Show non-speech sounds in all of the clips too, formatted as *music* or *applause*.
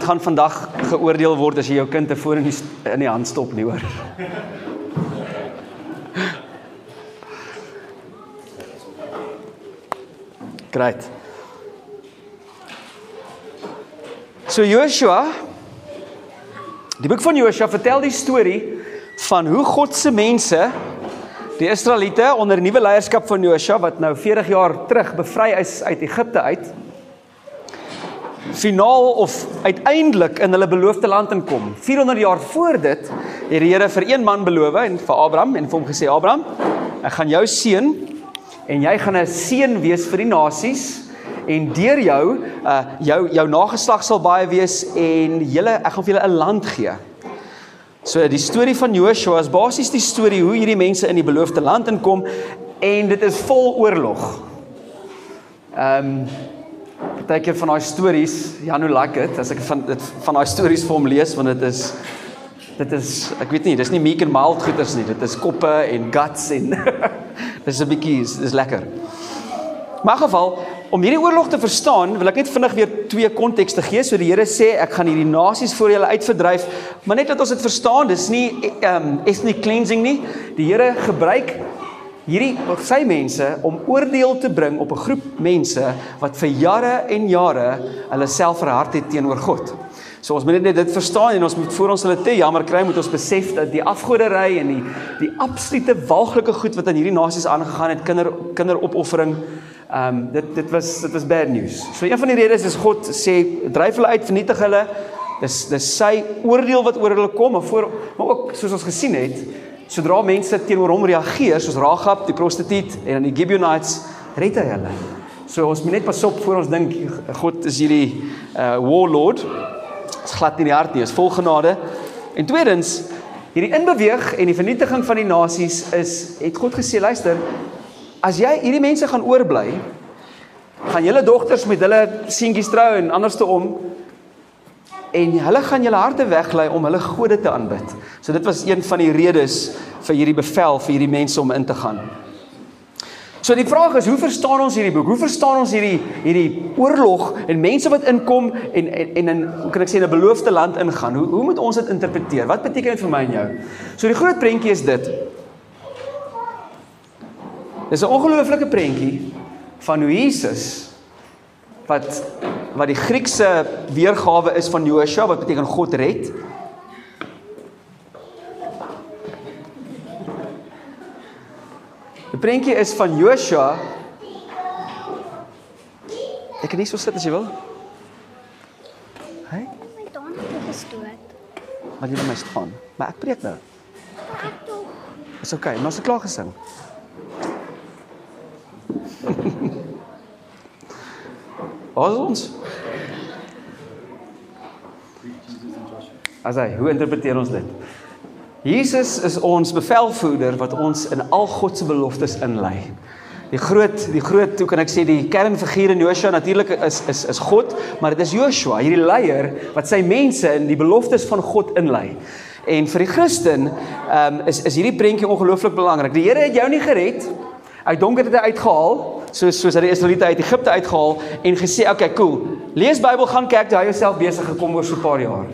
Niemand gaan vandag geoordeel word as jy jou kind te voor in die in die hand stop nie, hoor. Great. So Joshua Die boek van Joshua vertel die storie van hoe God se mense die Israeliete onder nuwe leierskap van Joshua wat nou 40 jaar terug bevry is uit Egipte uit finaal of uiteindelik in hulle beloofde land inkom. 400 jaar voor dit het die Here vir een man beloof en vir Abraham en vir hom gesê Abraham, ek gaan jou seën en jy gaan 'n seën wees vir die nasies en deur jou uh jou jou nageslag sal baie wees en julle ek gaan vir julle 'n land gee. So die storie van Joshua is basies die storie hoe hierdie mense in die beloofde land inkom en dit is vol oorlog. Ehm um, partykeer van daai stories, Janu like dit as ek van dit van daai stories vir hom lees want dit is dit is ek weet nie, dis nie meek and mild goeters nie. Dit is koppe en guts en *laughs* dis 'n bietjie dis lekker. Maar in geval om hierdie oorlog te verstaan, wil ek net vinnig weer twee kontekste gee. So die Here sê ek gaan hierdie nasies voor julle uitverdryf, maar net dat ons dit verstaan, dis nie ehm um, ethnic cleansing nie. Die Here gebruik hierdie sy mense om oordeel te bring op 'n groep mense wat vir jare en jare hulle self verhard het teenoor God. So ons moet net dit verstaan en ons moet voor ons hulle te jammer kry moet ons besef dat die afgoderry en die die absolute walglike goed wat aan hierdie nasies aangegaan het, kinder kinderopoffering, ehm um, dit dit was dit was bad news. So een van die redes is God sê dryf hulle uit, vernietig hulle. Dis dis sy oordeel wat oor hulle kom, maar voor maar ook soos ons gesien het, sodra mense teenoor hom reageer soos Ragab die prostituut en dan die Gibeonites red hy hulle. So ons moet net pas op voor ons dink God is hierdie uh warlord. Dit's glad nie die hart nie, is vol genade. En tweedens, hierdie inbeweeg en die vernietiging van die nasies is het God gesê luister, as jy hierdie mense gaan oorbly, gaan julle dogters met hulle seentjies trou en anderste om en hulle gaan julle harte weglei om hulle gode te aanbid. So dit was een van die redes vir hierdie bevel vir hierdie mense om in te gaan. So die vraag is, hoe verstaan ons hierdie boek? Hoe verstaan ons hierdie hierdie oorlog en mense wat inkom en en en in hoe kan ek sê in 'n beloofde land ingaan? Hoe hoe moet ons dit interpreteer? Wat beteken dit vir my en jou? So die groot prentjie is dit. Dis 'n ongelooflike prentjie van hoe Jesus wat wat die Griekse weergawe is van Joshua wat beteken God red. Die prentjie is van Joshua. Ek kan nie so sit as jy wil. Hey, My tand het gestoot. maar jy moet my staan. Maar ek preek nou. Ek tog. Dis oukei, okay, maar as ek klaar gesing. Waar is ons? Asai, hoe interpreteer ons dit? Jesus is ons bevelvoerder wat ons in al God se beloftes inlei. Die groot die groot hoe kan ek sê die kernfiguur in Joshua natuurlik is is is God, maar dit is Joshua, hierdie leier wat sy mense in die beloftes van God inlei. En vir die Christen ehm um, is is hierdie prentjie ongelooflik belangrik. Die Here het jou nie gered uit donker het uitgehaal soos soos hy die Israeliete uit Egipte uitgehaal en gesê, "Oké, okay, cool. Lees Bybel, gaan kerk, jy jouself besig gekom oor so 'n paar jaar."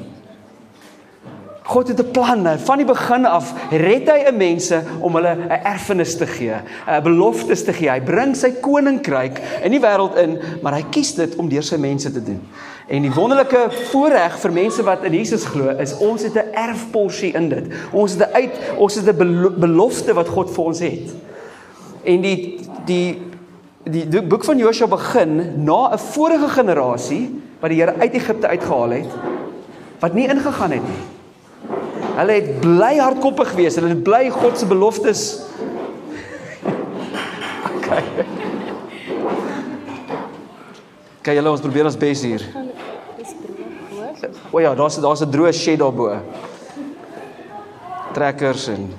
God het 'n plan. Van die begin af red hy 'n mense om hulle 'n erfenis te gee, 'n beloftes te gee. Hy bring sy koninkryk in die wêreld in, maar hy kies dit om deur sy mense te doen. En die wonderlike voorreg vir mense wat in Jesus glo, is ons het 'n erfporsie in dit. Ons het 'n uit ons het 'n belofte wat God vir ons het. En die die die, die boek van Josua begin na 'n vorige generasie wat die Here uit Egipte uitgehaal het wat nie ingegaan het nie. Hulle het bly hardkoppig gewees. Hulle het bly God se beloftes. *laughs* Okay. Kyk julle ons probeer ons bes hier. O ja, daar's daar's 'n droë shed daarbo. Trekkers en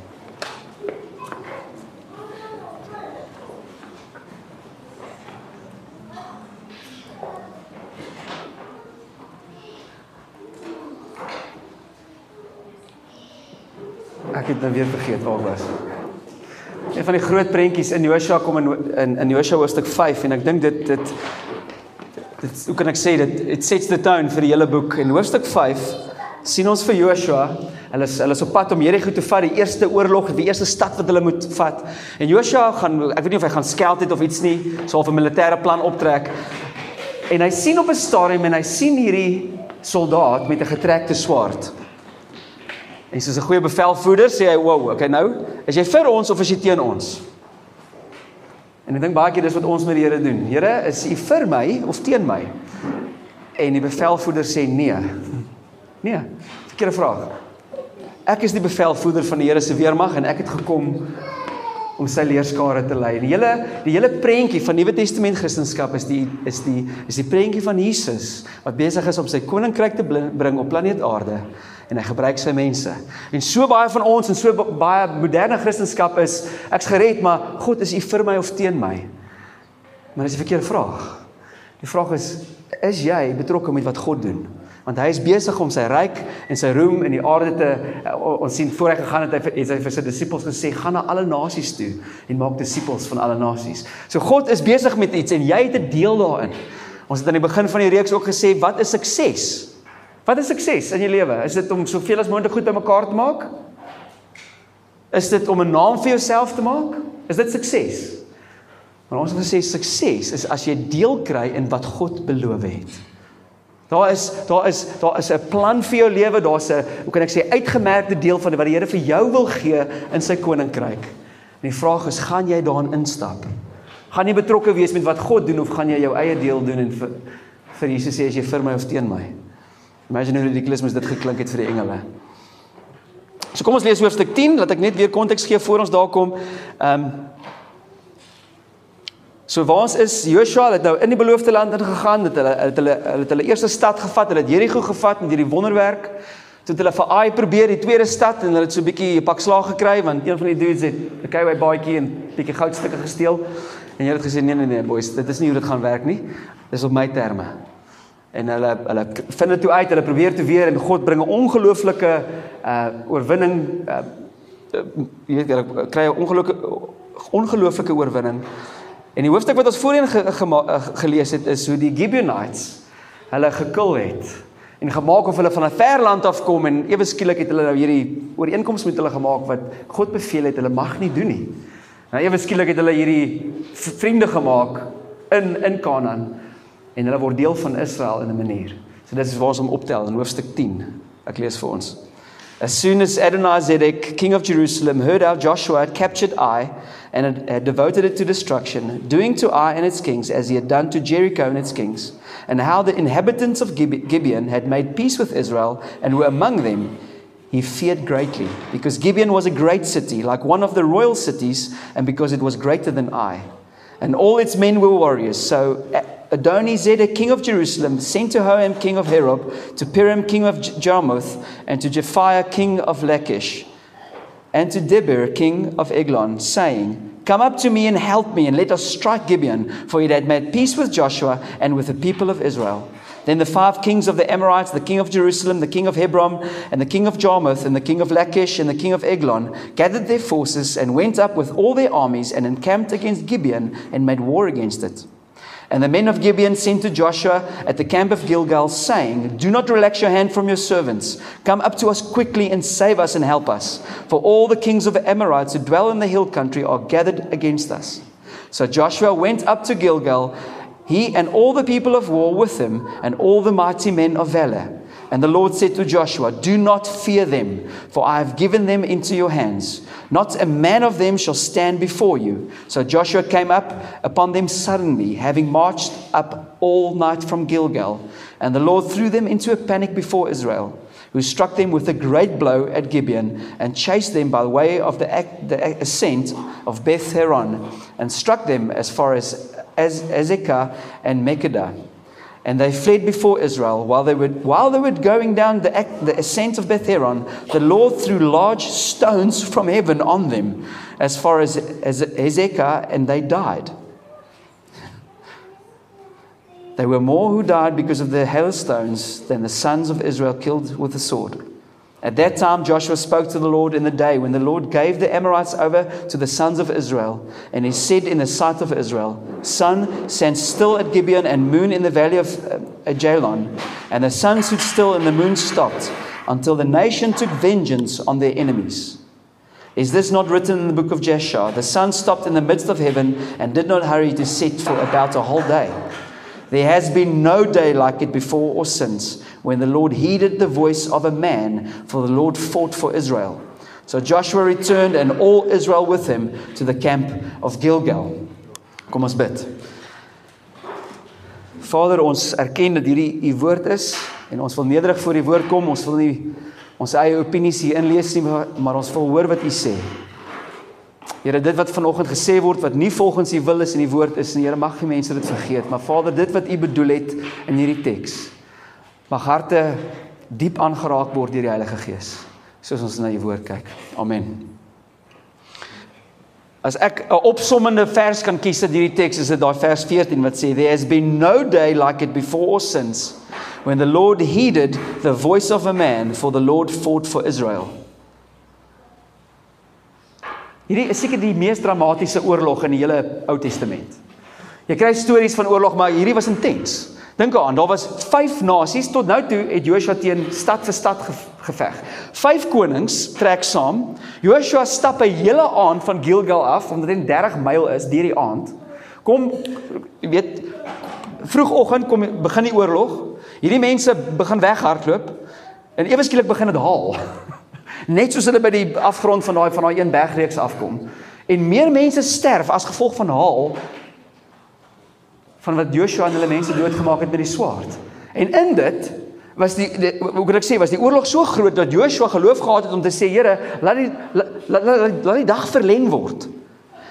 Ek het nou weer vergeet waar ek was. Een van die groot prentjies in Josua kom in in, in Josua hoofstuk 5 en ek dink dit dit dit hoe kan ek sê dit it sets the tone vir die hele boek. In hoofstuk 5 sien ons vir Joshua, hulle is hulle is op pad om Jerigo te vat, die eerste oorlog, die eerste stad wat hulle moet vat. En Joshua gaan ek weet nie of hy gaan skeld het of iets nie, sal 'n militêre plan optrek. En hy sien op 'n stadium en hy sien hierdie soldaat met 'n getrekte swaard. En soos 'n goeie bevelvoerder sê hy, "Wow, okay nou, is jy vir ons of is jy teen ons?" En ek dink baie keer dis wat ons met die Here doen. Here, is U vir my of teen my? En die bevelvoerder sê nee. Nee, verkeerde vraag. Ek is die bevelvoerder van die Here se weermag en ek het gekom om sy leerskare te lei. Die hele die hele prentjie van Nuwe Testament Christendom is die is die is die prentjie van Jesus wat besig is om sy koninkryk te bring op planeet Aarde en hy gebruik sy mense. En so baie van ons en so baie moderne Christendom is ek's gered, maar God is U vir my of teen my? Maar dis 'n verkeerde vraag. Die vraag is is jy betrokke met wat God doen? want hy is besig om sy ryk en sy roem in die aarde te uh, ons sien voor hy gegaan het hy het hy vir sy disippels gesê gaan na alle nasies toe en maak disippels van alle nasies. So God is besig met iets en jy het 'n deel daarin. Ons het aan die begin van die reeks ook gesê wat is sukses? Wat is sukses in jou lewe? Is dit om soveel as moontlik goed bymekaar te maak? Is dit om 'n naam vir jouself te maak? Is dit sukses? Maar ons het gesê sukses is as jy deel kry in wat God beloof het. Daar is daar is daar is 'n plan vir jou lewe, daar's 'n hoe kan ek sê uitgemerkte deel van wat die Here vir jou wil gee in sy koninkryk. En die vraag is, gaan jy daarin instap? Gaan jy betrokke wees met wat God doen of gaan jy jou eie deel doen en vir vir Jesus sê as jy vir my of teen my? Imagine hoe ridiculous mos dit geklink het vir die engele. So kom ons lees hoofstuk 10, laat ek net weer konteks gee voor ons daar kom. Ehm um, So waar ons is Joshua het nou in die beloofde land ingegaan, het hulle het hulle hulle het hulle eerste stad gevat, hulle het Jerigo gevat met hierdie wonderwerk. Toe het hulle vir Ai probeer die tweede stad en hulle het so 'n bietjie 'n pak slaag gekry want een van die dudes het 'n kei baadjie en bietjie goudstukke gesteel. En hulle het gesê nee nee nee boys, dit is nie hoe dit gaan werk nie. Dis op my terme. En hulle hulle vind dit toe uit, hulle probeer toe weer en God bring 'n ongelooflike uh oorwinning uh jy weet hulle kry 'n ongelooflike ongelooflike oorwinning. En die hoofstuk wat ons voorheen ge, ge, ge, gelees het is hoe die Gibeonites hulle gekil het en gemaak of hulle van 'n ver land af kom en ewe skielik het hulle nou hierdie ooreenkoms met hulle gemaak wat God beveel het hulle mag nie doen nie. Nou ewe skielik het hulle hierdie vriende gemaak in in Kanaan en hulle word deel van Israel in 'n manier. So dit is waar ons hom optel in hoofstuk 10. Ek lees vir ons. As soon as Adonizedek, king of Jerusalem, heard how Joshua had captured Ai and had, devoted it to destruction, doing to Ai and its kings as he had done to Jericho and its kings, and how the inhabitants of Gibeon had made peace with Israel and were among them, he feared greatly, because Gibeon was a great city, like one of the royal cities, and because it was greater than Ai. And all its men were warriors. So Adonizedek, king of Jerusalem, sent to Hoam, king of Herob, to Piram, king of Jarmuth, and to Japhiah, king of Lachish, and to Debir, king of Eglon, saying, Come up to me and help me, and let us strike Gibeon, for he had made peace with Joshua and with the people of Israel. Then the five kings of the Amorites, the king of Jerusalem, the king of Hebron, and the king of Jarmuth, and the king of Lachish, and the king of Eglon, gathered their forces and went up with all their armies and encamped against Gibeon and made war against it. And the men of Gibeon sent to Joshua at the camp of Gilgal, saying, Do not relax your hand from your servants. Come up to us quickly and save us and help us. For all the kings of the Amorites who dwell in the hill country are gathered against us. So Joshua went up to Gilgal, he and all the people of war with him, and all the mighty men of valor. And the Lord said to Joshua, Do not fear them, for I have given them into your hands. Not a man of them shall stand before you. So Joshua came up upon them suddenly, having marched up all night from Gilgal. And the Lord threw them into a panic before Israel, who struck them with a great blow at Gibeon, and chased them by the way of the, the ascent of Beth Horon, and struck them as far as, Azekah and Mekkedah and they fled before Israel. While they were, while they were going down the, the ascent of Betheron, the Lord threw large stones from heaven on them as far as, as Hezekiah, and they died. There were more who died because of the hailstones than the sons of Israel killed with the sword. At that time, Joshua spoke to the Lord in the day when the Lord gave the Amorites over to the sons of Israel. And he said in the sight of Israel, Sun, stand still at Gibeon, and moon in the valley of uh, Ajalon. And the sun stood still, and the moon stopped, until the nation took vengeance on their enemies. Is this not written in the book of Jeshua? The sun stopped in the midst of heaven and did not hurry to set for about a whole day. There has been no day like it before or since when the Lord heeded the voice of a man, for the Lord fought for Israel. So Joshua returned and all Israel with him to the camp of Gilgal. Kom ons bid. Vader, ons erken dat hierdie u woord is en ons wil nederig voor u woord kom. Ons wil nie ons eie opinies hier inlees nie, maar ons wil hoor wat u sê. Here, dit wat vanoggend gesê word wat nie volgens u wil is in die woord is nie, Here, mag die mense dit vergeet. Maar Vader, dit wat u bedoel het in hierdie teks, mag harte diep aangeraak word deur die Heilige Gees, soos ons na u woord kyk. Amen. As ek 'n opsommende vers kan kies uit hierdie teks, is dit daai vers 14 wat sê there has been no day like it before or since when the Lord heeded the voice of a man for the Lord fought for Israel. Hierdie is seker die mees dramatiese oorlog in die hele Ou Testament. Jy kry stories van oorlog, maar hierdie was intens. Dink aan, daar was 5 nasies tot nou toe het Joshua teen stad vir stad geveg. 5 konings trek saam. Joshua stap 'n hele aand van Gilgal af, omdat dit 30 myl is deur die aand. Kom, jy weet, vroegoggend kom begin die oorlog. Hierdie mense begin weghardloop en ewe skielik begin dit haal. Net soos hulle by die afgrond van daai van daai een bergreeks afkom. En meer mense sterf as gevolg van haal van wat Joshua en hulle mense doodgemaak het met die swaard. En in dit was die, die hoe kan ek sê was die oorlog so groot dat Joshua geloof gehad het om te sê Here, laat die laat, laat, laat die dag verleng word.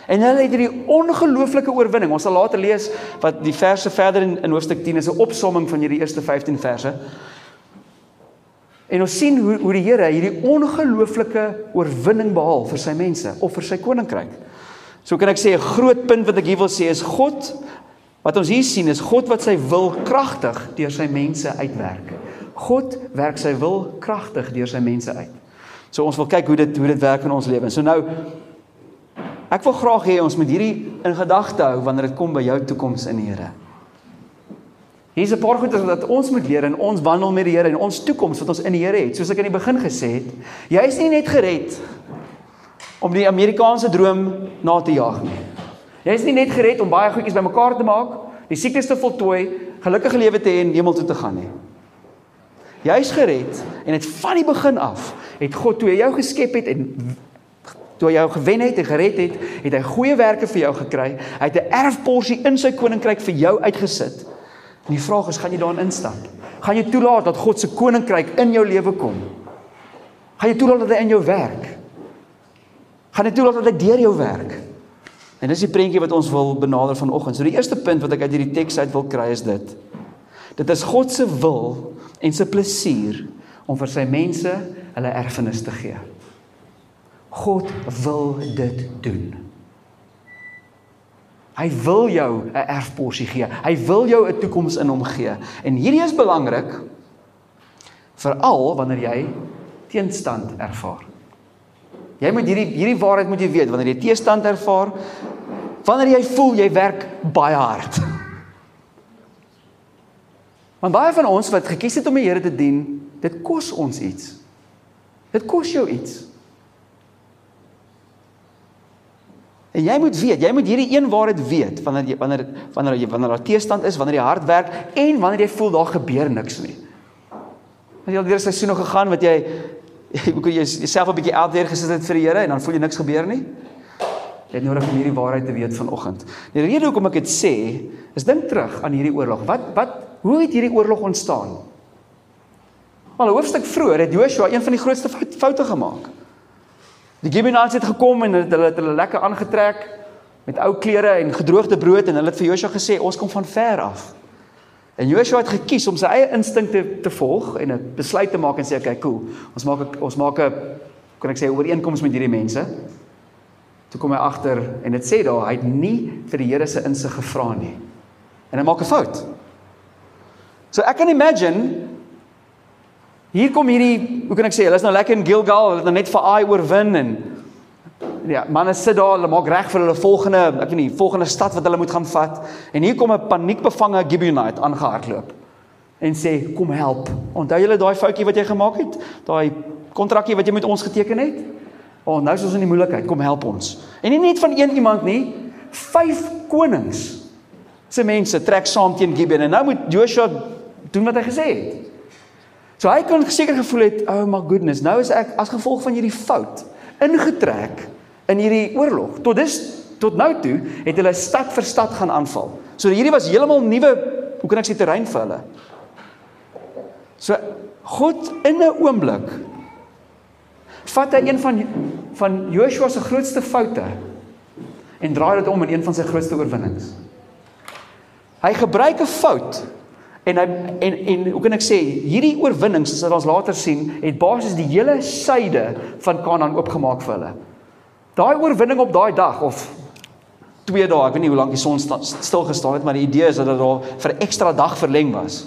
En hulle het hierdie ongelooflike oorwinning. Ons sal later lees wat die verse verder in, in hoofstuk 10 is 'n opsomming van hierdie eerste 15 verse. En ons sien hoe hoe die Here hierdie ongelooflike oorwinning behaal vir sy mense of vir sy koninkryk. So kan ek sê 'n groot punt wat ek hier wil sê is God wat ons hier sien is God wat sy wil kragtig deur sy mense uitwerk. God werk sy wil kragtig deur sy mense uit. So ons wil kyk hoe dit hoe dit werk in ons lewens. So nou ek wil graag hê ons moet hierdie in gedagte hou wanneer dit kom by jou toekoms in die Here. Hier's 'n paar goeie wat ons moet leer in ons wandel met die Here en ons toekoms wat ons in die Here het. Soos ek aan die begin gesê het, jy is nie net gered om die Amerikaanse droom na te jaag nie. Jy is nie net gered om baie goedjies bymekaar te maak, die siektes te voltooi, gelukkige lewe te hê en hemel toe te gaan nie. Jy's gered en dit van die begin af het God toe hy jou geskep het en toe hy jou gewen het en gered het, het hy goeie werke vir jou gekry. Hy het 'n erfporsie in sy koninkryk vir jou uitgesit. En die vraag is, gaan jy daarin instap? Gaan jy toelaat dat God se koninkryk in jou lewe kom? Gaan jy toelaat dat hy in jou werk? Gaan jy toelaat dat hy deur jou werk? En dis die prentjie wat ons wil benader vanoggend. So die eerste punt wat ek uit hierdie teks uit wil kry is dit. Dit is God se wil en se plesier om vir sy mense hulle erfenis te gee. God wil dit doen. Hy wil jou 'n erfporsie gee. Hy wil jou 'n toekoms in hom gee. En hierdie is belangrik veral wanneer jy teenstand ervaar. Jy moet hierdie hierdie waarheid moet jy weet wanneer jy teestand ervaar, wanneer jy voel jy werk baie hard. Want baie van ons wat gekies het om die Here te dien, dit kos ons iets. Dit kos jou iets. En jy moet weet, jy moet hierdie een waarheid weet wanneer jy wanneer wanneer jy wanneer daar teestand is, wanneer jy hard werk en wanneer jy voel daar gebeur niks nie. As jy al deur seisoene gegaan wat jy *laughs* jy moet jouself 'n bietjie out there gesit het vir die Here en dan voel jy niks gebeur nie. Jy het nodig om hierdie waarheid te weet vanoggend. Die rede hoekom ek dit sê, is dink terug aan hierdie oorlog. Wat wat hoe het hierdie oorlog ontstaan? Al 'n hoofstuk vroeër het Joshua een van die grootste foute gemaak. Die Gibeonites het gekom en hulle het hulle lekker aangetrek met ou klere en gedroogde brood en hulle het vir Joshua gesê ons kom van ver af. En Joshua het gekies om sy eie instinkte te volg en 'n besluit te maak en sê okay, cool. Ons maak ek, ons maak 'n kan ek sê ooreenkoms met hierdie mense. Toe kom hy agter en dit sê daar hy het nie vir die Here se insig gevra nie. En hy maak 'n fout. So ek kan imagine Hier kom hierdie, hoe kan ek sê, hulle is nou lekker in Gilgal, hulle het nou net vir Ai oorwin en ja, manne sit daar, hulle maak reg vir hulle volgende, ek weet nie, volgende stad wat hulle moet gaan vat. En hier kom 'n paniekbevange Gibeonite aangehardloop en sê, "Kom help." Onthou julle daai foutjie wat jy gemaak het? Daai kontrakkie wat jy met ons geteken het? O, oh, nou is ons in die moeilikheid. Kom help ons. En nie net van een iemand nie, vyf konings se mense trek saam teen Gibeon en nou moet Joshua doen wat hy gesê het. So hy kon seker gevoel het, oh my goodness, nou is ek as gevolg van hierdie fout ingetrek in hierdie oorlog. Tot dis tot nou toe het hulle stad vir stad gaan aanval. So hierdie was heeltemal nuwe, hoe kan ek sê terrein vir hulle. So God in 'n oomblik vat hy een van van Joshua se grootste foute en draai dit om in een van sy grootste oorwinnings. Hy gebruik 'n fout en hy en en hoe kan ek sê hierdie oorwinnings soos ons later sien het basies die hele suide van Kanaan oopgemaak vir hulle. Daai oorwinning op daai dag of twee dae, ek weet nie hoe lank die son stil gestaan het, maar die idee is dat dit daar vir 'n ekstra dag verleng was.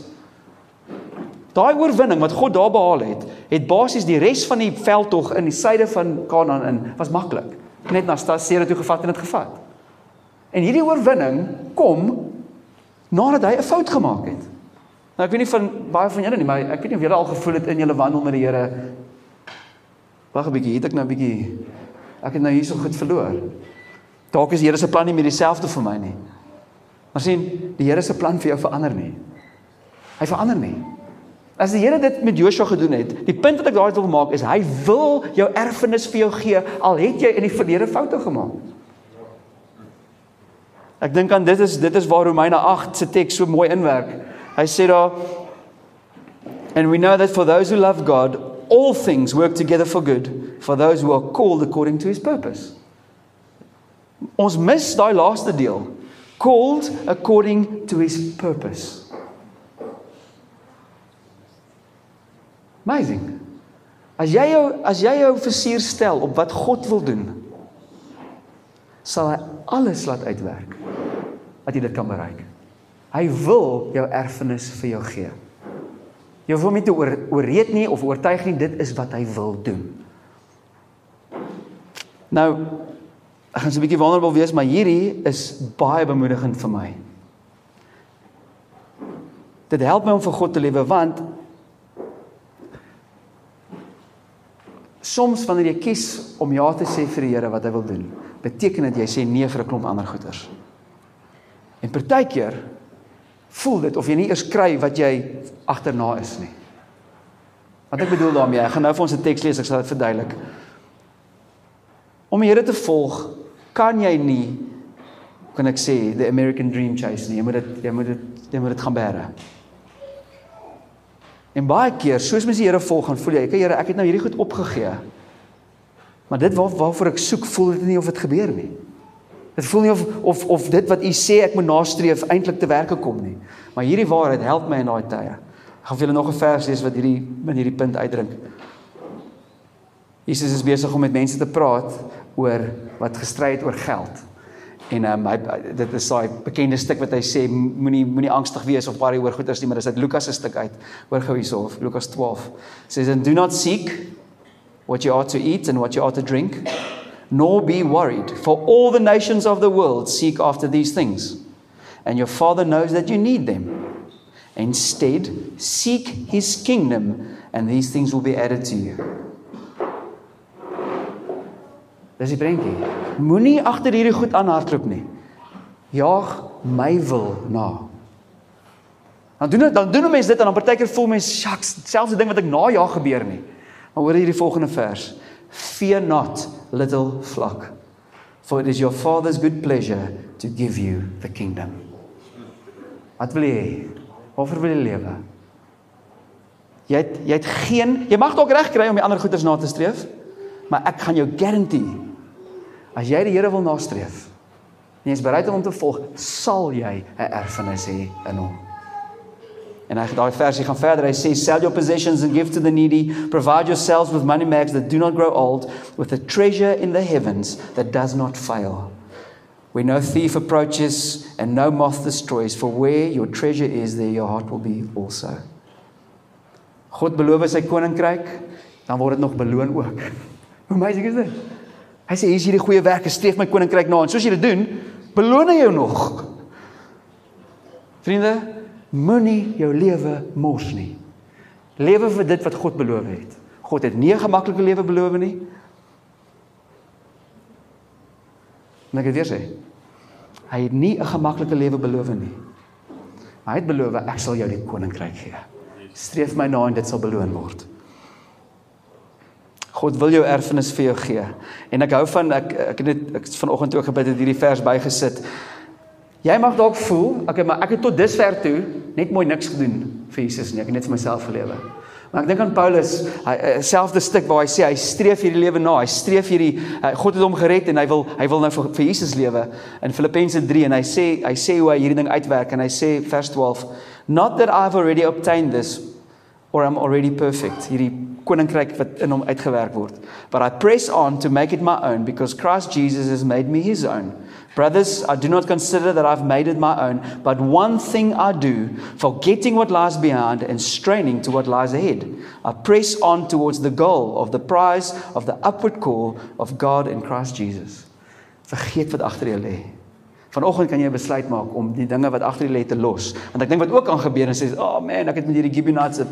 Daai oorwinning wat God daar behaal het, het basies die res van die veldtog in die suide van Kanaan in was maklik. Net na Stasere toe gevat en dit gevat. En hierdie oorwinning kom nadat hy 'n fout gemaak het. Nou ek weet nie van baie van julle nie, maar ek weet nie of julle al gevoel het in julle wandel met die Here. Wag 'n bietjie, het ek nou 'n bietjie ek het nou hierso goed verloor. Dalk is die Here se plan nie meer dieselfde vir my nie. Maar sien, die Here se plan vir jou verander nie. Hy verander nie. As die Here dit met Joshua gedoen het, die punt wat ek daar wil maak is hy wil jou erfenis vir jou gee al het jy in die verlede foute gemaak. Ek dink aan dit is dit is waar Romeine 8 se teks so mooi inwerk. Hy sê daar and we know that for those who love God all things work together for good for those who are called according to his purpose. Ons mis daai laaste deel. Called according to his purpose. Amazing. As jy jou as jy jou versier stel op wat God wil doen, sal hy alles laat uitwerk dat jy dit kan bereik. Hy wil jou erfenis vir jou gee. Jy hoef hom nie te oor, oorreed nie of oortuig nie, dit is wat hy wil doen. Nou ek gaan so 'n bietjie wonderbaar wees, maar hierdie is baie bemoedigend vir my. Dit help my om vir God te lewe want Soms wanneer jy kies om ja te sê vir die Here wat hy wil doen, beteken dit jy sê nee vir 'n klomp ander goeders. En partykeer voel dit of jy nie eers kry wat jy agterna is nie. Wat ek bedoel daarmee, ek gaan nou vir ons 'n teks lees, ek sal dit verduidelik. Om die Here te volg, kan jy nie kan ek sê the American dream chase nie. Jy moet dit jy moet dit jy moet dit gaan bære. En baie keer, soos mens die Here volg, gaan voel jy, "Ek Here, ek het nou hierdie goed opgegee." Maar dit waar waarvoor ek soek, voel dit nie of dit gebeur nie. Dit voel nie of of of dit wat u sê ek moet nastreef eintlik te werke kom nie. Maar hierdie waarheid help my in daai tye. Ek gaan vir julle nog 'n vers lees wat hierdie in hierdie punt uitdrink. Jesus is besig om met mense te praat oor wat gestry het oor geld. En um, hy dit is daai bekende stuk wat hy sê moenie moenie angstig wees of worry oor goeders nie, maar dis uit Lukas se stuk uit. Hoor gou hierso of Lukas 12. Says and do not seek what you ought to eat and what you ought to drink, nor be worried, for all the nations of the world seek after these things. And your Father knows that you need them. Instead, seek his kingdom and these things will be added to you. Dis die prentjie. Moenie agter hierdie goed aanhardloop nie. Jaag my wil na. Dan doen dan doen mense dit en dan partykeer voel mense shucks, selfs die ding wat ek najaag gebeur nie. Maar hoor hierdie volgende vers. Fear not, little flock, for it is your father's good pleasure to give you the kingdom. Wat wil jy? Waarvoor wil jy lewe? Jy het, jy het geen jy mag dalk reg kry om die ander goeders na te streef, maar ek gaan jou guarantee As jy die Here wil nastreef en jy is bereid om hom te volg, sal jy 'n erfenis hê in hom. En hy daai versie gaan verder. Hy sê sell your possessions and give to the needy, provide yourselves with money bags that do not grow old, with a treasure in the heavens that does not fail. Where no thief approaches and no moth destroys, for where your treasure is, there your heart will be also. God beloof sy koninkryk, dan word dit nog beloon ook. *laughs* Hoe amazing is dit? Hy sê hier's hierdie goeie werke, streef my koninkryk na en soos jy dit doen, beloon hy jou nog. Vriende, moenie jou lewe mors nie. Lewe vir dit wat God beloof het. God het nie 'n gemaklike lewe beloof nie. Maar ek weer sê, hy het nie 'n gemaklike lewe beloof nie. Maar hy het beloof ek sal jou die koninkryk gee. Streef my na en dit sal beloon word. God wil jou erfenis vir jou gee. En ek hou van ek ek het net ek vanoggend ook gebid het hierdie vers bygesit. Jy mag dalk voel, okay, maar ek het tot dusver toe net mooi niks gedoen vir Jesus nie. Ek het net vir myself gelewe. Maar ek dink aan Paulus, hy eh, selfde stuk waar hy sê hy streef hierdie lewe na. Hy streef hierdie hy, God het hom gered en hy wil hy wil nou vir, vir Jesus lewe. In Filippense 3 en hy sê hy sê hoe hy hierdie ding uitwerk en hy sê vers 12, not that I've already obtained this or I'm already perfect. Hierdie koninkryk wat in hom uitgewerk word. But I press on to make it my own because Christ Jesus has made me his own. Brothers, I do not consider that I've made it my own, but one thing I do, forgetting what lies behind and straining to what lies ahead. I press on towards the goal of the prize of the upward call of God in Christ Jesus. Vergeet wat agter jou lê. Vanoggend kan jy 'n besluit maak om die dinge wat agter jou lê te los. Want ek dink wat ook aan gebeur en sê, "Oh man, ek het met hierdie Gibeonites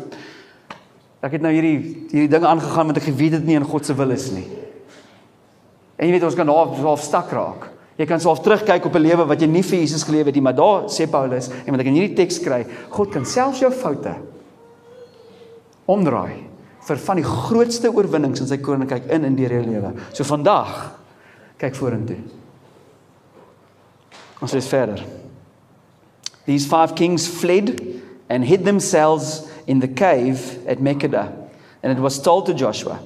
ek het nou hierdie hierdie dinge aangegaan want ek geweet dit nie in God se wil is nie." En jy weet ons kan half half stak raak. Jy kan self terugkyk op 'n lewe wat jy nie vir Jesus geleef het nie, maar daar sê Paulus en wat ek in hierdie teks kry, God kan selfs jou foute omdraai vir van die grootste oorwinnings in sy koninkryk in en deur jou lewe. So vandag kyk vorentoe. Ons lees verder. These five kings fled and hid themselves in the cave at Makkedah, and it was told to Joshua,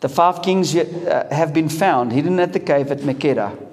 the five kings uh, have been found hidden at the cave at Makkedah.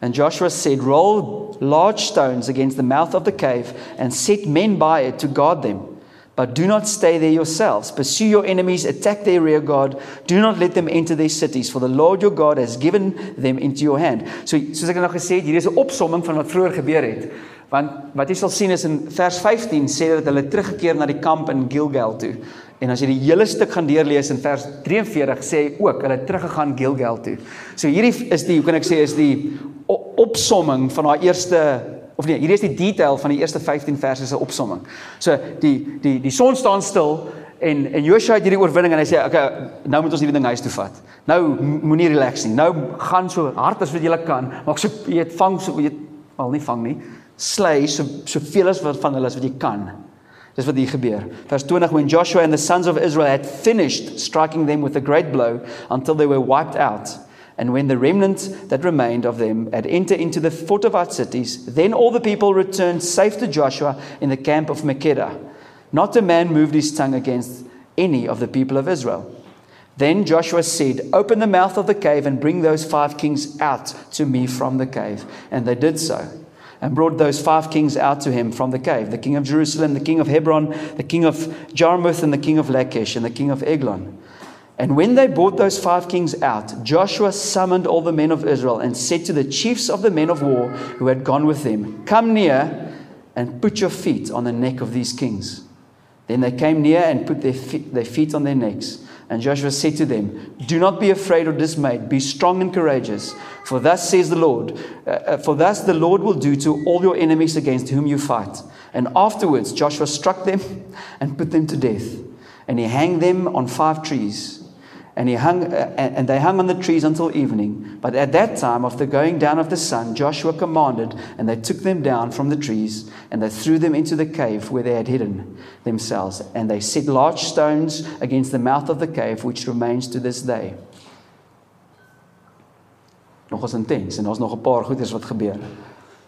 And Joshua said, Roll large stones against the mouth of the cave and set men by it to guard them. But do not stay there yourselves. Pursue your enemies, attack their rear guard. Do not let them enter their cities, for the Lord your God has given them into your hand. So soos ek nou gesê het, hier is 'n opsomming van wat vroeër gebeur het. Want wat jy sal sien is in vers 15 sê dat hulle teruggekeer na die kamp in Gilgal toe. En as jy die hele stuk gaan deurlees in vers 43 sê hy ook hulle teruggegaan Gilgal toe. So hierdie is die hoe kan ek sê is die opsomming van daai eerste of nee, hierdie is die detail van die eerste 15 verse se opsomming. So die die die son staan stil en en Joshua het hierdie oorwinning en hy sê okay, nou moet ons hierdie ding huis toe vat. Nou moenie relax nie. Nou gaan so hard as wat jy kan, maak so jy het vang so jy wel nie vang nie. Slay so soveel as wat van hulle as wat jy kan. Dis wat hier gebeur. Vers 20 when Joshua and the sons of Israel had finished striking them with a great blow until they were wiped out and when the remnant that remained of them had entered into the fortified cities then all the people returned safe to Joshua in the camp of Makkedah. Not a man moved his tongue against any of the people of Israel. Then Joshua said, Open the mouth of the cave and bring those five kings out to me from the cave. And they did so and brought those five kings out to him from the cave the king of Jerusalem, the king of Hebron, the king of Jarmuth, and the king of Lachish, and the king of Eglon. And when they brought those five kings out, Joshua summoned all the men of Israel and said to the chiefs of the men of war who had gone with them, Come near and put your feet on the neck of these kings. Then they came near and put their feet, their feet on their necks. And Joshua said to them, Do not be afraid or dismayed. Be strong and courageous. For thus says the Lord, uh, uh, for thus the Lord will do to all your enemies against whom you fight. And afterwards Joshua struck them *laughs* and put them to death. And he hanged them on five trees. And, he hung, uh, and they hung on the trees until evening. But at that time, of the going down of the sun, Joshua commanded, and they took them down from the trees, and they threw them into the cave where they had hidden themselves. And they set large stones against the mouth of the cave, which remains to this day. Nog as intens en daar's nog 'n paar goeders wat gebeur.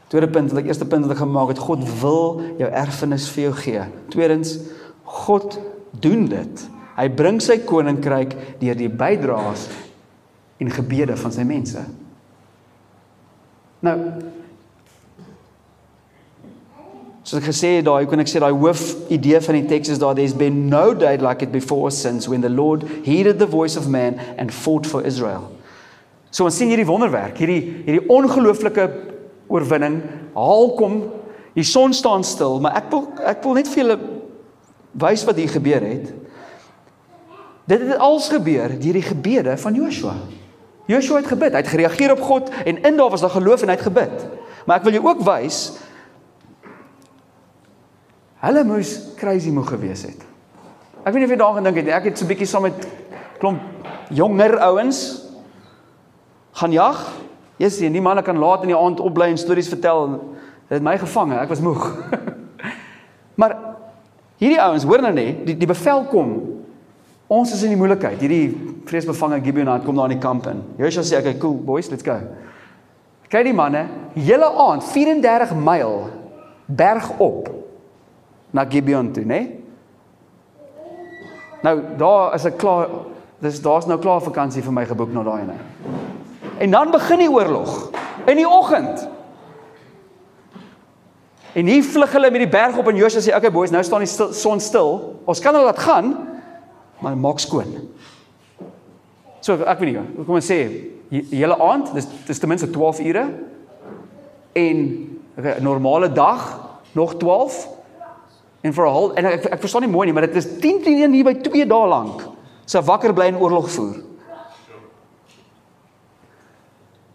Tweede punt wat ek eerste punt wat ek gemaak het, God wil jou erfenis vir jou gee. Tweedens, God doen dit. Hy bring sy koninkryk deur die bydraes en gebede van sy mense. Nou So ek gesê daai kon ek sê daai hoof idee van die teks is daar there's been no day like it before since when the Lord heeded the voice of man and fought for Israel. So ons sien hierdie wonderwerk, hierdie hierdie ongelooflike oorwinning, haal kom, die son staan stil, maar ek wil ek wil net vir julle wys wat hier gebeur het. Dit het als gebeur deur die gebede van Joshua. Joshua het gebid, hy het gereageer op God en in daar was daar geloof en hy het gebid. Maar ek wil jou ook wys hulle moes crazy moeg gewees het. Ek weet nie of jy daaraan gedink het nie. Ek het so 'n bietjie saam met klomp jonger ouens gaan jag. Jesus, en die manne kan laat in die aand opbly en stories vertel. Dit het my gevange. Ek was moeg. *laughs* maar hierdie ouens, hoor nou net, die die bevel kom. Ons is in die moeilikheid. Hierdie vreesbevange Gibeonite kom daar in die kamp in. Joshua sê, "Okay, cool, boys, let's go." Kyk die manne, hele aand 34 myl berg op na Gibeon toe, né? Nee? Nou, daar is 'n klaar dis daar's nou klaar vakansie vir my geboek na daai ene. En dan begin die oorlog in die oggend. En hier vlug hulle met die berg op en Joshua sê, "Okay boys, nou staan die stil, son stil. Ons kan hulle laat gaan, maar maak skoon." So ek weet nie, kom ons sê die hele aand, dis dis ten minste 12 ure en 'n normale dag nog 12 en vir 'n hol en ek, ek verstaan nie mooi nie, maar dit is 10 teen 1 hier by 2 dae lank. So wakker bly en oorlog voer.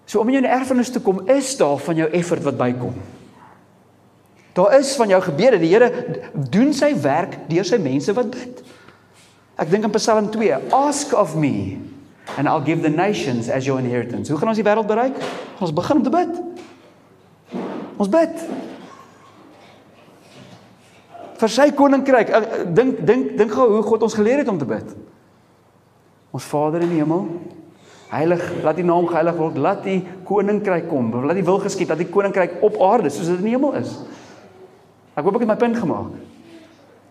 So om in jou erfenis te kom, is daar van jou effort wat bykom. Daar is van jou gebede. Die Here doen sy werk deur sy mense wat bid. Ek dink in Psalm 2, ask of me and I'll give the nations as your inheritance. Hoe gaan ons die wêreld bereik? Ons begin om te bid. Ons bid. Vir sy koninkryk. Dink dink dink gou hoe God ons geleer het om te bid. Ons Vader in die hemel, heilig, laat U naam geheilig word, laat U koninkryk kom, laat U wil geskied, dat U koninkryk op aarde soos dit in die hemel is. Ek hoop ek het my punt gemaak.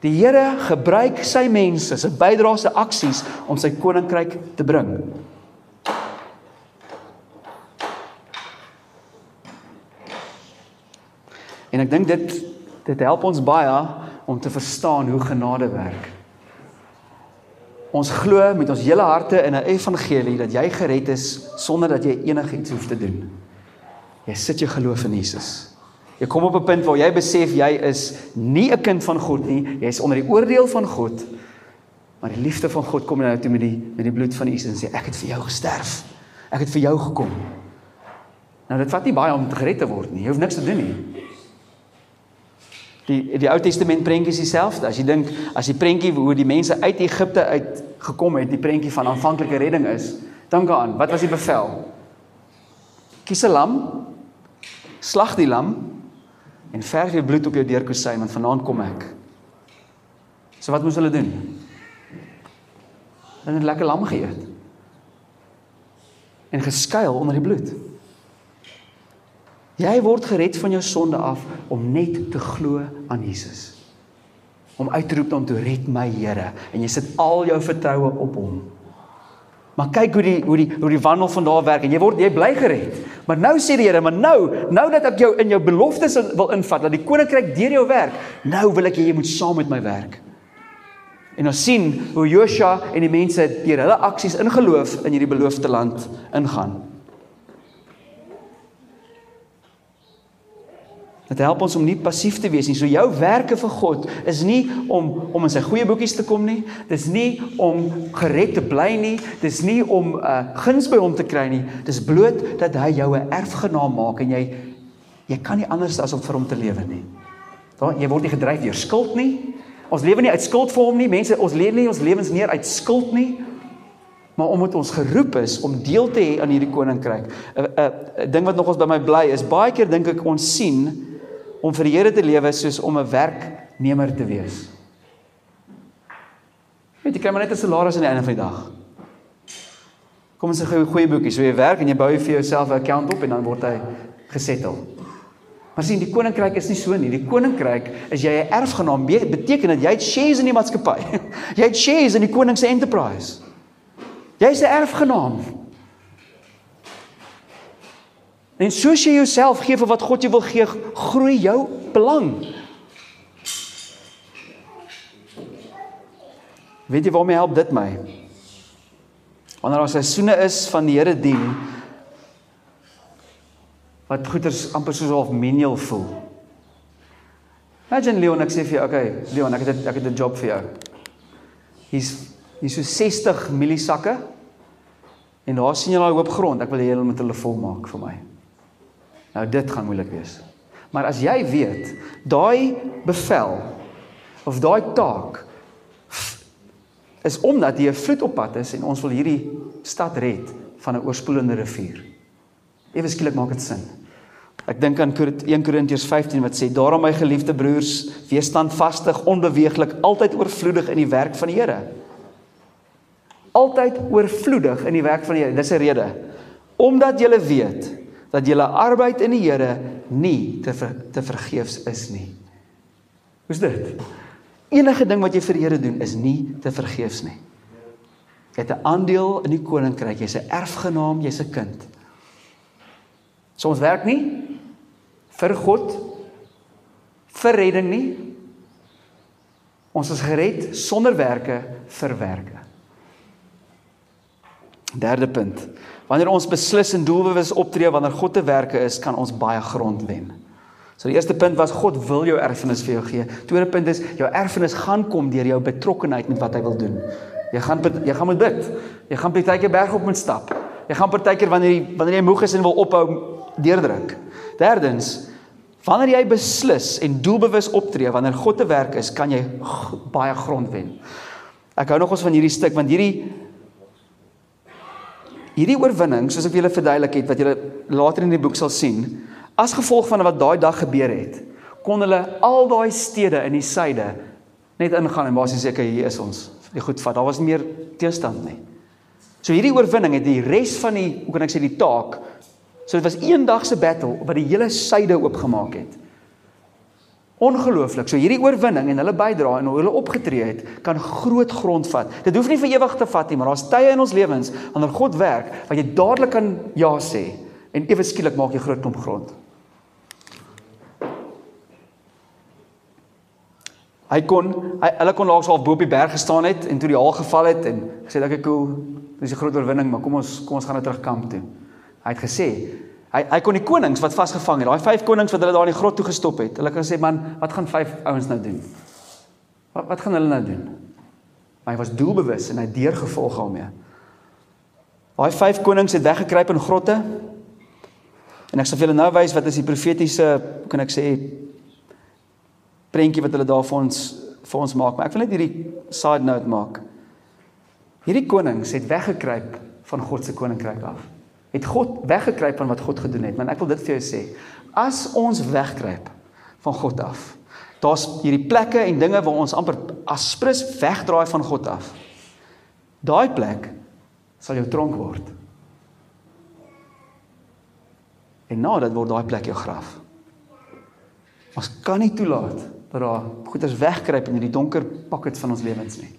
Die Here gebruik sy mense, sy bydrae, sy aksies om sy koninkryk te bring. En ek dink dit dit help ons baie om te verstaan hoe genade werk. Ons glo met ons hele harte in 'n evangelie dat jy gered is sonder dat jy enigiets hoef te doen. Jy sit jou geloof in Jesus. Jy kom op 'n punt waar jy besef jy is nie 'n kind van God nie, jy is onder die oordeel van God. Maar die liefde van God kom nou toe met die met die bloed van Jesus en sê ek het vir jou gesterf. Ek het vir jou gekom. Nou dit vat nie baie om gered te word nie. Jy hoef niks te doen nie. Die die Ou Testament prentjie is dieselfde. As jy dink as die prentjie hoe die mense uit Egipte uit gekom het, die prentjie van aanvanklike redding is, dink daaraan, wat was die bevel? Kies 'n lam, slag die lam en verf die bloed op jou deurkosyn want vanaand kom ek. So wat moes hulle doen? Hulle het lekker lam geëet. En geskuil onder die bloed. Jy word gered van jou sonde af om net te glo aan Jesus. Om uit te roep om te red my Here en jy sit al jou vertroue op hom. Maar kyk hoe die hoe die hoe die wandel van daar werk en jy word jy bly gered. Maar nou sê die Here, maar nou, nou dat ek jou in jou beloftes wil invat, dat die koninkryk deur jou werk, nou wil ek hê jy moet saam met my werk. En ons sien hoe Joshua en die mense deur hulle aksies in geloof in hierdie beloofde land ingaan. Dit help ons om nie passief te wees nie. So jou werke vir God is nie om om in sy goeie boekies te kom nie. Dis nie om gered te bly nie. Dis nie om 'n uh, guns by hom te kry nie. Dis bloot dat hy jou 'n erfgenaam maak en jy jy kan nie anders as om vir hom te lewe nie. Daar jy word nie gedryf deur skuld nie. Ons lewe nie uit skuld vir hom nie. Mense, ons leef nie ons lewens neer uit skuld nie. Maar omdat ons geroep is om deel te hê aan hierdie koninkryk. 'n 'n ding wat nog ons by my bly is baie keer dink ek ons sien om vir die Here te lewe soos om 'n werknemer te wees. Weet jy, kry maar net 'n salaris aan die einde van die dag. Kom ons sê goeie goeie boekie, so jy werk en jy bou vir jouself 'n account op en dan word hy gesettel. Maar sien, die koninkryk is nie so nie. Die koninkryk is jy 'n erfgenaam, beteken dat jy het shares in die maatskappy. *laughs* jy het shares in die koning se enterprise. Jy's 'n erfgenaam. En soos jy jouself gee vir wat God jou wil gee, groei jou belang. Weet jy waarmee help dit my? Wanneer daar seisoene is van die Here dien wat goeders amper soos half menial voel. Imagine Leon ek sê vir jou, okay, Leon, ek het ek het 'n job vir jou. Hier's hier so 60 mieliesakke en daar sien jy daai hoop grond. Ek wil hê julle moet hulle vol maak vir my. Nou dit gaan moeilik wees. Maar as jy weet, daai bevel of daai taak is omdat jy 'n vloed op pad is en ons wil hierdie stad red van 'n oorspoelende rivier. Ewe skielik maak dit sin. Ek dink aan 1 Korintiërs 15 wat sê: "Daarom my geliefde broers, wees standvastig, onbeweeglik, altyd oorvloedig in die werk van die Here." Altyd oorvloedig in die werk van die Here. Dis 'n rede. Omdat jy weet dat julle arbeid in die Here nie te ver, te vergeefs is nie. Hoe's dit? Enige ding wat jy vir die Here doen is nie te vergeefs nie. Jy het 'n aandeel in die koninkryk, jy's 'n erfgenaam, jy's 'n kind. So ons werk nie vir God vir redding nie. Ons is gered sonder werke vir werke. Derde punt. Wanneer ons beslis en doelbewus optree wanneer God te werke is, kan ons baie grond wen. So die eerste punt was God wil jou erfenis vir jou gee. Tweede punt is jou erfenis gaan kom deur jou betrokkenheid met wat hy wil doen. Jy gaan jy gaan moet bid. Jy gaan partykeer berg op moet stap. Jy gaan partykeer wanneer jy wanneer jy moeg is en wil ophou deurdruk. Derdens, wanneer jy beslis en doelbewus optree wanneer God te werk is, kan jy baie grond wen. Ek hou nog ons van hierdie stuk want hierdie hierdie oorwinning, soos ek julle verduidelik het wat julle later in die boek sal sien, As gevolg van wat daai dag gebeur het, kon hulle al daai stede in die suide net ingaan en basies sê ek hier is ons. Die goed vat. Daar was nie meer teestand nie. So hierdie oorwinning het die res van die, hoe kan ek sê, die taak. So dit was een dag se battle wat die hele suide oopgemaak het. Ongelooflik. So hierdie oorwinning en hulle bydra en hoe hulle opgetree het, kan groot grond vat. Dit hoef nie vir ewig te vat nie, maar daar's tye in ons lewens wanneer God werk wat jy dadelik kan ja sê en ewe skielik maak jy groot klomp grond. Hy kon hy hulle kon laas half bo op die berg gestaan het en toe die haal geval het en gesê dat ek cool, dis 'n groot oorwinning, maar kom ons kom ons gaan nou terug kamp toe. Hy het gesê hy hy kon die konings wat vasgevang het, daai vyf konings wat hulle daar in die grot toe gestop het. Hulle kan sê man, wat gaan vyf ouens nou doen? Wat wat gaan hulle nou doen? Maar hy was doelbewus en hy deurgevolg daarmee. Daai vyf konings het weggekruip in grotte. En ek sal vir julle nou wys wat is die profetiese, kan ek sê, prentjie wat hulle daar vir ons vir ons maak. Maar ek wil net hierdie side note maak. Hierdie konings het weggekruip van God se koninkryk af. Het God weggekruip van wat God gedoen het. Maar ek wil dit vir jou sê. As ons wegkruip van God af. Daar's hierdie plekke en dinge waar ons amper aspres wegdraai van God af. Daai plek sal jou tronk word. En nou dat word daai plek jou graf. Ons kan nie toelaat dat daar goeders wegkruip in hierdie donker pockets van ons lewens nie.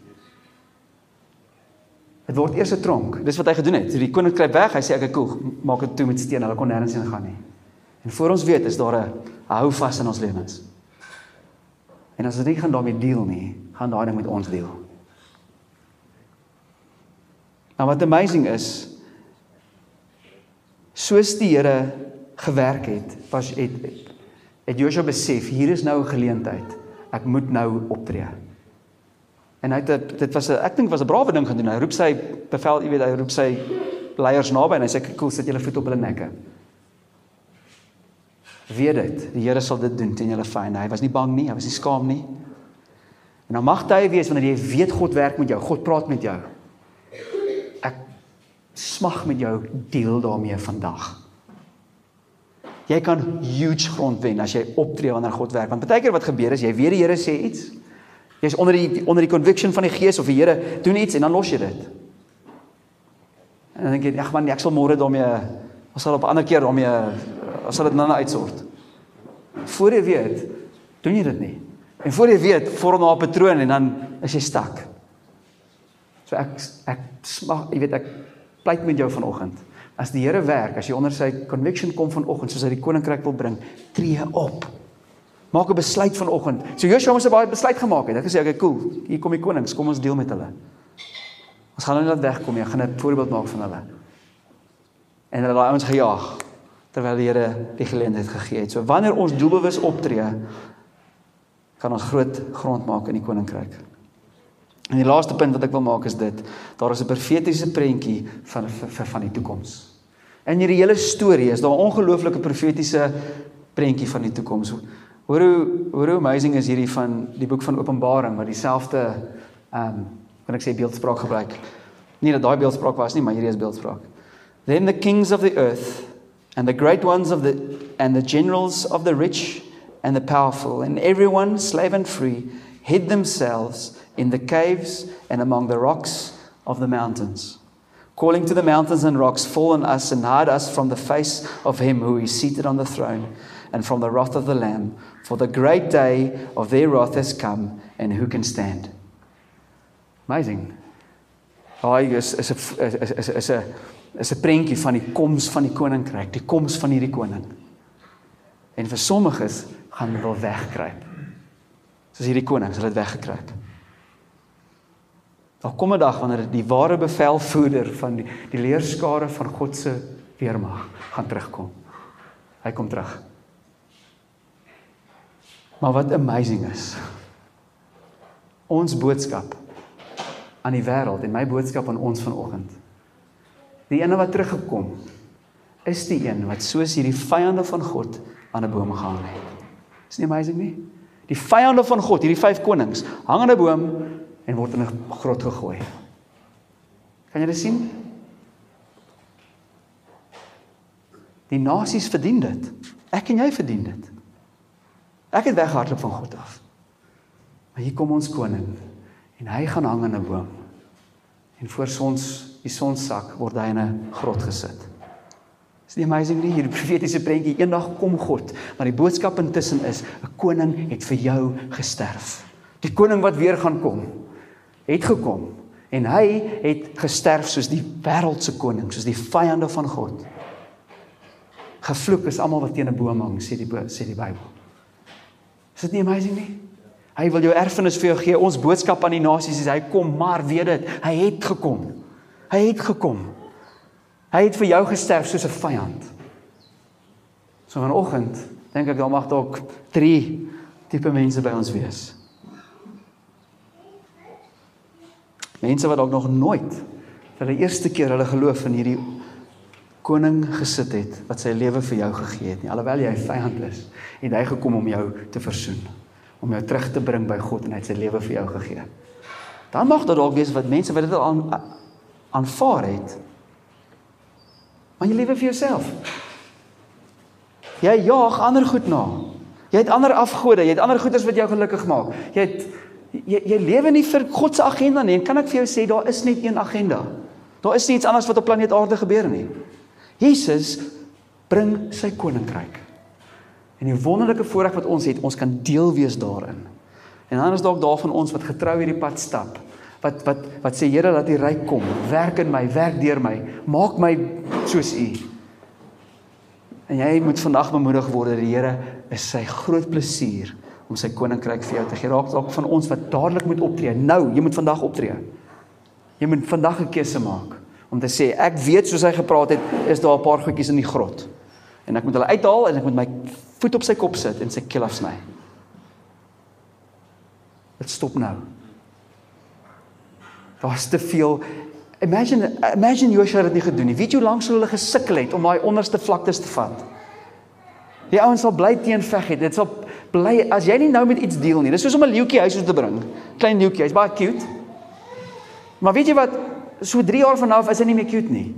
Dit word eers 'n tronk. Dis wat hy gedoen het. Die koning kruip weg. Hy sê ek koel, maak dit toe met steen. Hulle kon nêrens heen gaan nie. En voor ons weet is daar 'n hou vas in ons lewens. En as ons nie gaan daarmee deel nie, gaan daai ding met ons deel. Nou wat amazing is, soos die Here gewerk het, was het het Joshua besef hier is nou 'n geleentheid. Ek moet nou optree. En hy het dit was 'n ek dink was 'n brawe ding gedoen. Hy roep sy bevel, jy weet, hy roep sy leiers naby en hy sê ek koel sit julle voet op hulle nekke. Weet dit, die Here sal dit doen teen julle vyande. Hy was nie bang nie, hy was nie skaam nie. En dan mag jy wees wanneer jy weet God werk met jou, God praat met jou. Ek smag met jou deel daarmee vandag. Jy kan huge grond wen as jy optree wanneer God werk. Want baie keer wat gebeur is jy weet die Here sê iets. Jy's onder die onder die conviction van die Gees of die Here doen iets en dan los jy dit. En dan dink jy, ag man, ek sal môre daarmee ons sal op 'n ander keer daarmee ons sal dit nou nou uitsort. Voor jy weet, doen jy dit nie. En voor jy weet, vorm daar 'n patroon en dan is jy stak. So ek ek smag, jy weet ek pleit met jou vanoggend. As die Here werk, as jy onder sy conviction kom vanoggend soos hy die koninkryk wil bring, tree op. Maak 'n besluit vanoggend. So Joshua moes 'n baie besluit gemaak het. Hy het gesê, "Oké, cool. Hier kom die konings, kom ons deel met hulle." Ons gaan hulle laat wegkom. Ek gaan 'n voorbeeld maak van hulle. En hulle daai ouens gejaag terwyl die Here die geleentheid gegee het. So wanneer ons doelbewus optree, kan ons groot grond maak in die koninkryk. En die laaste punt wat ek wil maak is dit: daar is 'n profetiese prentjie van vir van die toekoms. In hierdie hele storie is daar 'n ongelooflike profetiese prentjie van die toekoms. Hoor hoe hoor hoe amazing is hierdie van die boek van Openbaring wat dieselfde ehm um, kan ek sê beeldspraak gebruik. Nie dat daai beeldspraak was nie, maar hierdie is beeldspraak. Then the kings of the earth and the great ones of the and the generals of the rich and the powerful and everyone slave and free hid themselves in the caves and among the rocks of the mountains calling to the mountains and rocks fall on us and hide us from the face of him who is seated on the throne and from the wrath of the lamb for the great day of their wrath has come and who can stand amazing Daai is is 'n is is 'n is 'n prentjie van die koms van die koninkryk, die koms van hierdie koning. En vir sommiges gaan hulle wil wegkruip. Soos hierdie konings, hulle het weggekruip. Daar kom 'n dag wanneer die ware bevelvoerder van die, die leerskare van God se weermag gaan terugkom. Hy kom terug. Maar wat amazing is. Ons boodskap aan die wêreld en my boodskap aan ons vanoggend. Die ene wat teruggekom is die een wat soos hierdie vyande van God aan 'n boom gehang het. Is nie amazing nie? Die vyande van God, hierdie vyf konings, hang aan 'n boom en word in 'n grot gegooi. Kan jy dit sien? Die nasies verdien dit. Ek en jy verdien dit. Ek het weggehardloop van God af. Maar hier kom ons koning en hy gaan hang in 'n boom. En voor sons die son sak word hy in 'n grot gesit. Is nie amazing nie hierdie profetiese prentjie eendag kom God, maar die boodskap intussen is 'n koning het vir jou gesterf. Die koning wat weer gaan kom het gekom en hy het gesterf soos die wêreldse koning, soos die vyande van God. Gevloek is almal wat teen 'n boom hang, sê die sê die Bybel. Is dit nie amazing nie? Hy wil jou erfenis vir jou gee. Ons boodskap aan die nasies is hy kom, maar weet dit, hy het gekom. Hy het gekom. Hy het vir jou gesterf soos 'n vyand. So vanoggend dink ek daar mag dalk 3 tipe mense by ons wees. Mense wat dalk nog nooit vir die eerste keer hulle geloof in hierdie koning gesit het wat sy lewe vir jou gegee het nie alhoewel jy vyand is en hy gekom om jou te versoen om jou terug te bring by God en hy het sy lewe vir jou gegee. Dan mag dit dalk wees wat mense wat dit al aan aanvaar het. Maar jy lewe vir jouself. Jy jaag ander goed na. Jy het ander afgode, jy het ander goeders wat jou gelukkig maak. Jy het jy, jy lewe nie vir God se agenda nie. En kan ek vir jou sê daar is net een agenda. Daar is nie iets anders wat op planeet Aarde gebeur nie. Jesus bring sy koninkryk. En die wonderlike voorreg wat ons het, ons kan deel wees daarin. En dan is dalk daar van ons wat getrou hierdie pad stap. Wat wat wat sê Here dat U ryk kom, werk in my, werk deur my, maak my soos U. En jy moet vandag bemoedig word dat die Here is sy groot plesier om sy koninkryk vir jou te gee. Raak dalk van ons wat dadelik moet optree. Nou, jy moet vandag optree. Jy moet vandag 'n keuse maak om te sê ek weet soos hy gepraat het, is daar 'n paar goedjies in die grot. En ek moet hulle uithaal en ek moet my voet op sy kop sit en sy keel afsny. Dit stop nou. Daar's te veel Imagine imagine Joshua het dit nie gedoen nie. Weet jy hoe lank sou hulle gesukkel het om daai onderste vlaktes te vat? Die ouens sal bly teenveg het. Dit sal bly as jy nie nou met iets deel nie. Dis soos om 'n leeuetjie huis toe te bring. Klein leeuetjie, hy's baie cute. Maar weet jy wat? So 3 jaar van nou af is hy nie meer cute nie.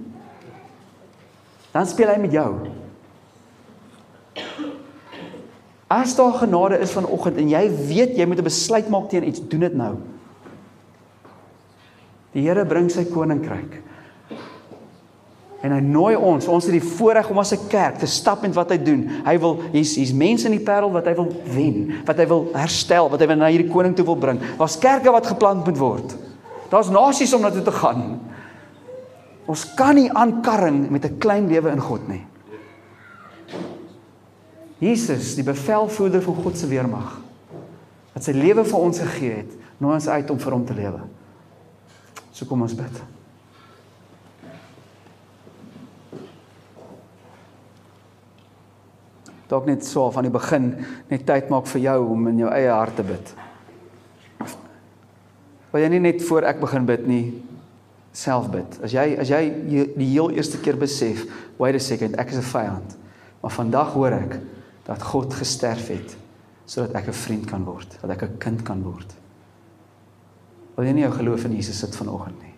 Dan speel hy met jou. As daar genade is vanoggend en jy weet jy moet 'n besluit maak teen iets, doen dit nou. Die Here bring sy koninkryk. En hy nooi ons, ons het die voorreg om as 'n kerk te stap met wat hy doen. Hy wil hier's hier's mense in die parel wat hy wil wen, wat hy wil herstel, wat hy wil na hierdie koning toe wil bring. Daar's kerke wat geplant moet word. Daar's nasies om na toe te gaan. Ons kan nie aankarring met 'n klein lewe in God nie. Jesus, die bevelvoerder van God se weermag, wat sy lewe vir ons gegee het, nooi ons uit om vir hom te lewe. So kom ons bid. Dalk net so van die begin net tyd maak vir jou om in jou eie hart te bid. Wil jy nie net voor ek begin bid nie self bid. As jy as jy die heel eerste keer besef, wait a second, ek is 'n vyand. Maar vandag hoor ek dat God gesterf het sodat ek 'n vriend kan word, dat ek 'n kind kan word. Wil jy nie jou geloof in Jesus sit vanoggend nie?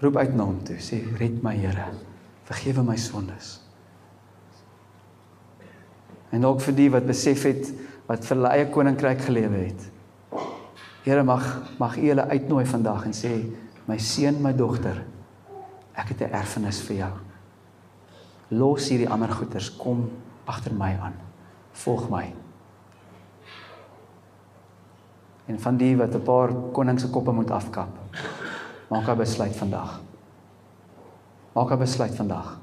Roep uit na hom toe, sê red my Here. Vergewe my sondes. En ook vir die wat besef het wat vir hulle eie koninkryk gelewe het. Here mag mag U hulle uitnooi vandag en sê my seun, my dogter, ek het 'n erfenis vir jou. Los hierdie ander goeders, kom agter my aan. Volg my. En van die wat 'n paar koning se koppe moet afkap. Maak 'n besluit vandag. Maak 'n besluit vandag.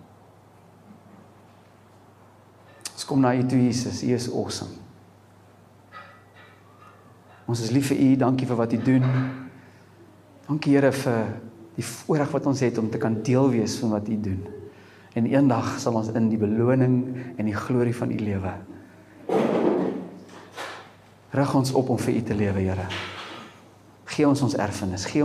Ons kom na U toe Jesus, U is awesome. Ons is lief vir U, dankie vir wat U doen. Dankie Here vir die voorreg wat ons het om te kan deel wees van wat U doen. En eendag sal ons in die beloning en die glorie van U lewe. Rig ons op om vir U te lewe, Here. Gee ons ons erfenis. Gee